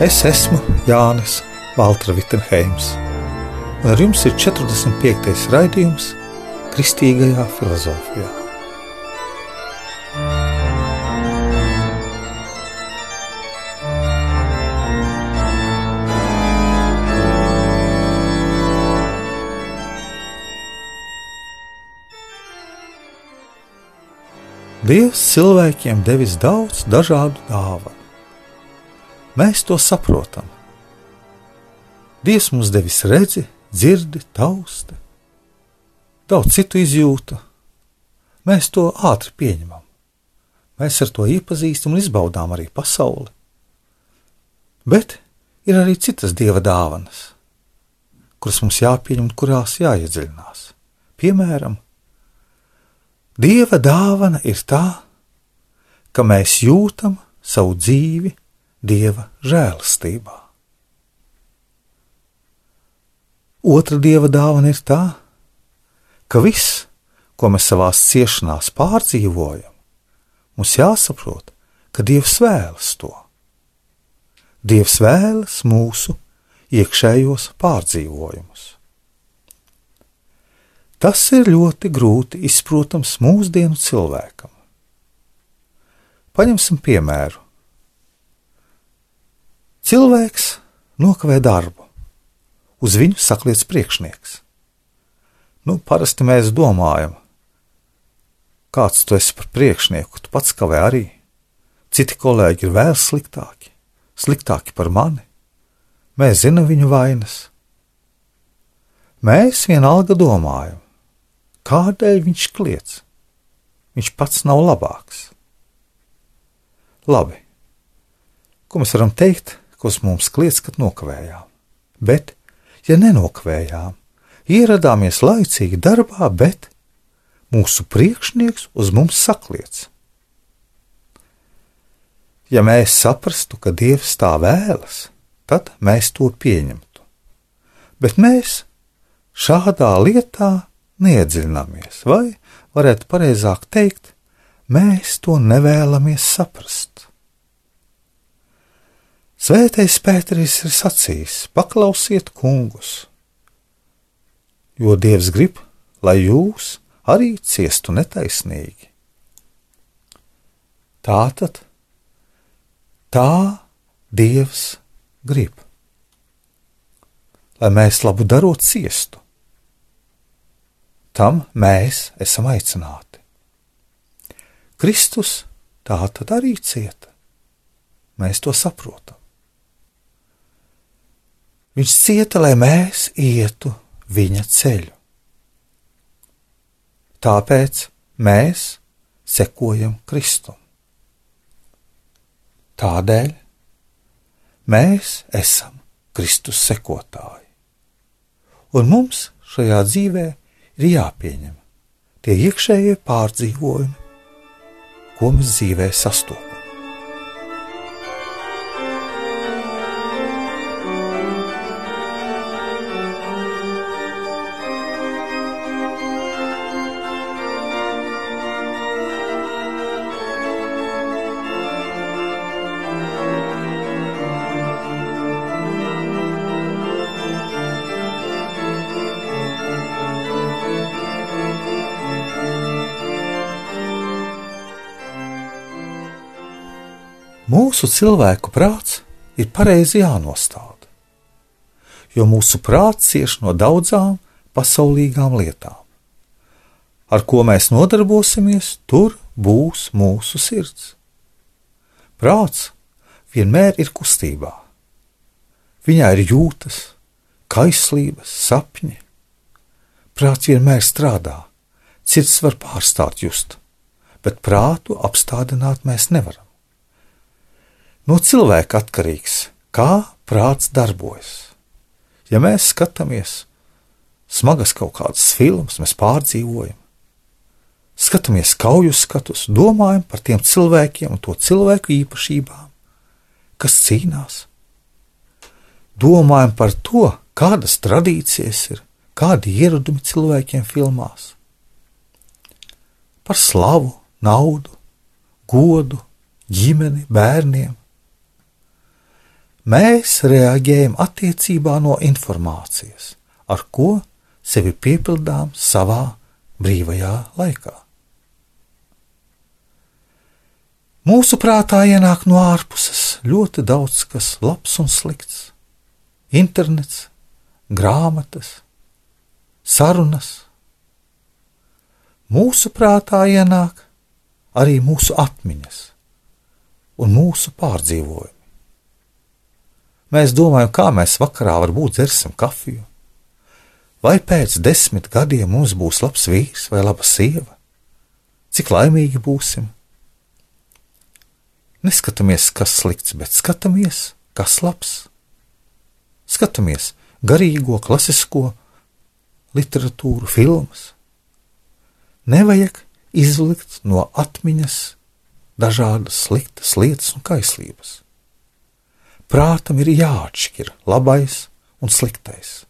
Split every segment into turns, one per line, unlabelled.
Es esmu Jānis Valtra Vitsenheims, un ar jums ir 45. raidījums Kristīgajā filozofijā. Dievs cilvēkiem devis daudz dažādu dāvanu. Mēs to saprotam. Dievs mums devis redzi, dzirdi, tausti, daudz citu izjūtu. Mēs to ātri pieņemam. Mēs ar to iepazīstam un izbaudām arī pasauli. Bet ir arī citas dieva dāvanas, kuras mums jāpieņem un kurās jāiedziļinās. Piemēram, dieva dāvana ir tā, ka mēs jūtam savu dzīvi dieva žēlastībā. Otra dieva dāvana ir tā, ka viss, ko mēs savā ciešanās pārdzīvojam, mums jāsaprot, ka Dievs vēlas to. Dievs vēlas mūsu iekšējos pārdzīvojumus. Tas ir ļoti grūti izprotams mūsdienu cilvēkam. Paņemsim piemēru Cilvēks nokavē darbu, uz viņu sakliec priekšnieks. Nu, parasti mēs domājam, kāds tu esi par priekšnieku, tu pats kavē arī. Citi kolēģi ir vēl sliktāki, sliktāki par mani. Mēs zinām viņu vainas. Mēs vienalga domājam, kādēļ viņš kliedz. Viņš pats nav labāks. Labi, ko mēs varam teikt kas mums kliedz, kad nokavējām. Bet, ja nenokavējām, ieradāmies laicīgi darbā, bet mūsu priekšnieks uz mums sakliec. Ja mēs saprastu, ka Dievs tā vēlas, tad mēs to pieņemtu. Bet mēs šādā lietā neiedziļināmies, vai varētu pareizāk teikt, mēs to nevēlamies saprast. Svētais Pēteris ir sacījis: paklausiet kungus, jo Dievs grib, lai jūs arī ciestu netaisnīgi. Tātad tā Dievs grib, lai mēs labu darot ciestu. Tam mēs esam aicināti. Kristus tā tad arī cieta. Mēs to saprotam. Viņš cieta, lai mēs ietu viņa ceļu. Tāpēc mēs sekojam Kristum. Tādēļ mēs esam Kristus sekotāji. Un mums šajā dzīvē ir jāpieņem tie iekšējie pārdzīvojumi, ko mēs dzīvē sastopam. Mūsu cilvēku prāts ir pareizi jānostāda, jo mūsu prāts cieš no daudzām pasaulīgām lietām. Ar ko mēs nodarbosimies, tur būs mūsu sirds. Prāts vienmēr ir kustībā. Viņā ir jūtas, kaislības, sapņi. Prāts vienmēr strādā, sirds var pārstāt just, bet prātu apstādināt mēs nevaram. No cilvēka atkarīgs, kā prāts darbojas. Ja mēs skatāmies smagas kaut kādas filmas, mēs pārdzīvojam, skatāmies kauju skatus, domājam par tiem cilvēkiem un to cilvēku īpašībām, kas cīnās. Domājam par to, kādas tradīcijas ir, kādi ieradumi cilvēkiem filmās. Par slavu, naudu, godu, ģimeni, bērniem. Mēs reaģējam attiecībā no informācijas, ar ko sevi piepildām savā brīvajā laikā. Mūsu prātā ienāk no ārpuses ļoti daudz kas labs un slikts. Internets, grāmatas, sarunas. Mūsu prātā ienāk arī mūsu atmiņas un mūsu pārdzīvojumi. Mēs domājam, kā mēs vakarā varbūt dzersim kafiju, vai pēc desmit gadiem mums būs labs vīrs vai laba sieva, cik laimīgi būsim Neskatāmies, kas slikts, bet skatāmies, kas labs. Skatāmies garīgo, klasisko literatūru, filmas. Nevajag izlikt no atmiņas dažādas sliktas lietas un kaislības. Prātam ir jāatšķir labais un sliktais.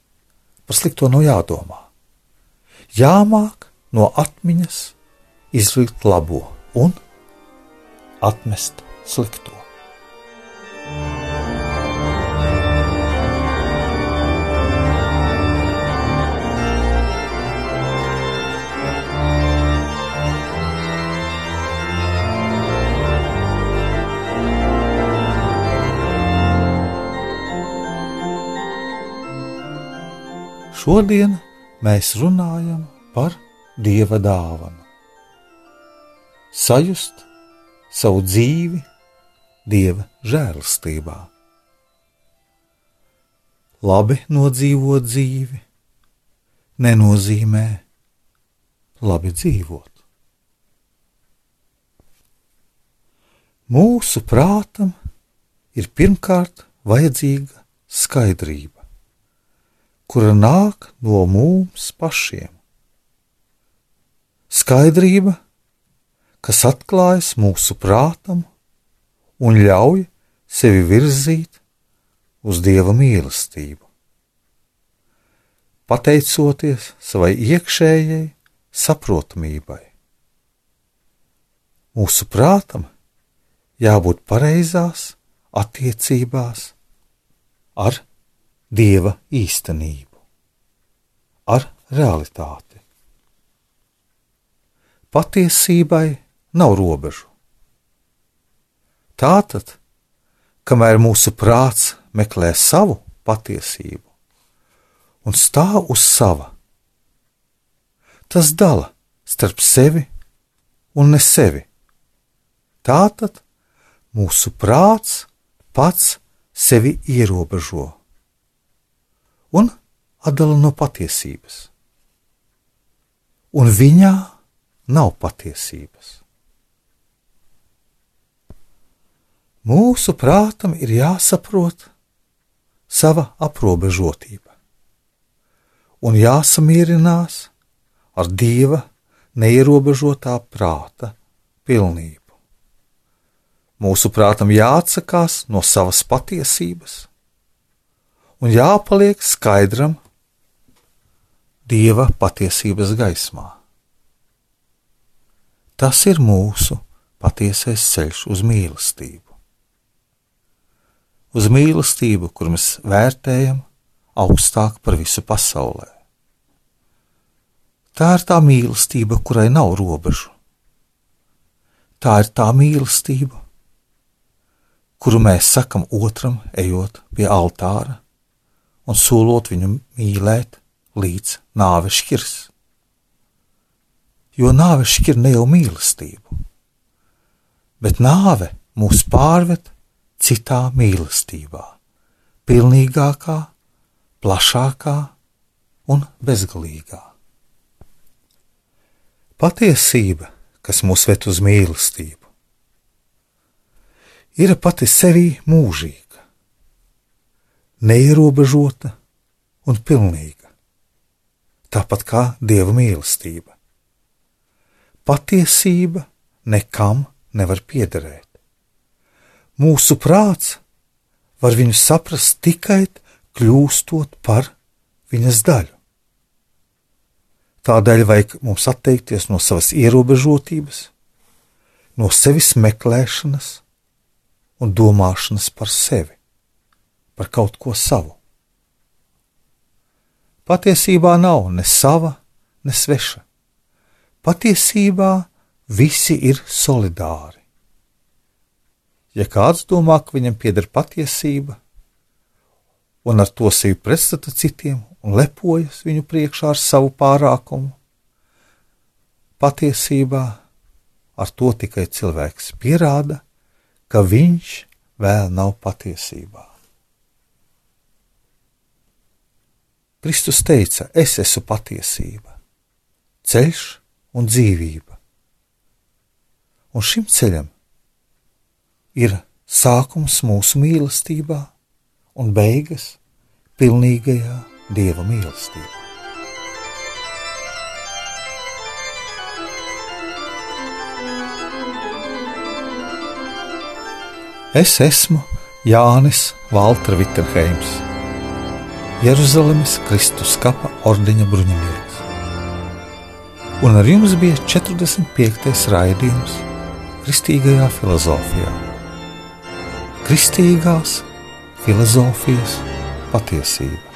Par slikto nav jādomā. Jāmāk no atmiņas izlikt labo un atmest slikto. Šodien mēs runājam par dieva dāvanu. Sajust savu dzīvi dieva žēlastībā. Labi nodzīvot dzīvi nenozīmē labi dzīvot. Mūsu prātam ir pirmkārt vajadzīga skaidrība, kura nāk no mums pašiem. Skaidrība, kas atklājas mūsu prātam un ļauj sevi virzīt uz dieva mīlestību. Pateicoties savai iekšējai saprotamībai, mūsu prātam jābūt pareizās attiecībās ar dieva īstenību, ar realitāti. Patiesībai nav robežu. Tātad, kamēr mūsu prāts meklē savu patiesību un stāv uz sava, tas dala starp sevi un ne sevi. Tātad mūsu prāts pats sevi ierobežo un atdala no patiesības, un viņā nav patiesības. Mūsu prātam ir jāsaprot sava aprobežotība un jāsamierinās ar dieva neierobežotā prāta pilnību. Mūsu prātam jāatsakās no savas patiesības un jāpaliek skaidram dieva patiesības gaismā. Tas ir mūsu patiesais ceļš uz mīlestību uz mīlestību, kur mēs vērtējam augstāk par visu pasaulē. Tā ir tā mīlestība, kurai nav robežu. Tā ir tā mīlestība, kuru mēs sakam otram, ejot pie altāra un solot viņu mīlēt līdz nāves šķirs. Jo nāve šķir ne jau mīlestību, bet nāve mūs pārved citā mīlestībā, pilnīgākā, plašākā un bezgalīgā. Patiesība, kas mūs ved uz mīlestību, ir pati sevī mūžīga, neierobežota un pilnīga, tāpat kā dieva mīlestība. Patiesība nekam nevar piederēt. Mūsu prāts var viņu saprast tikai kļūstot par viņas daļu. Tādēļ vajag mums atteikties no savas ierobežotības, no sevis meklēšanas un domāšanas par sevi, par kaut ko savu. Patiesībā nav ne sava, ne sveša. Patiesībā visi ir solidāri. Ja kāds domā, ka viņam pieder patiesība, un ar to sevi pretstata citiem un lepojas viņu priekšā ar savu pārākumu, patiesībā ar to tikai cilvēks pierāda, ka viņš vēl nav patiesībā. Kristus teica: Es esmu patiesība, ceļš un dzīvība. Un šim ceļam ir sākums mūsu mīlestībā un beigas pilnīgajā dieva mīlestībā. Es esmu Jānis Valtra Vitsenheims, Jeruzalemes Kristus kapa ordeņa bruņinieks. Un ar jums bija 45. raidījums Kristīgajā filozofijā kristīgās filozofijas patiesība.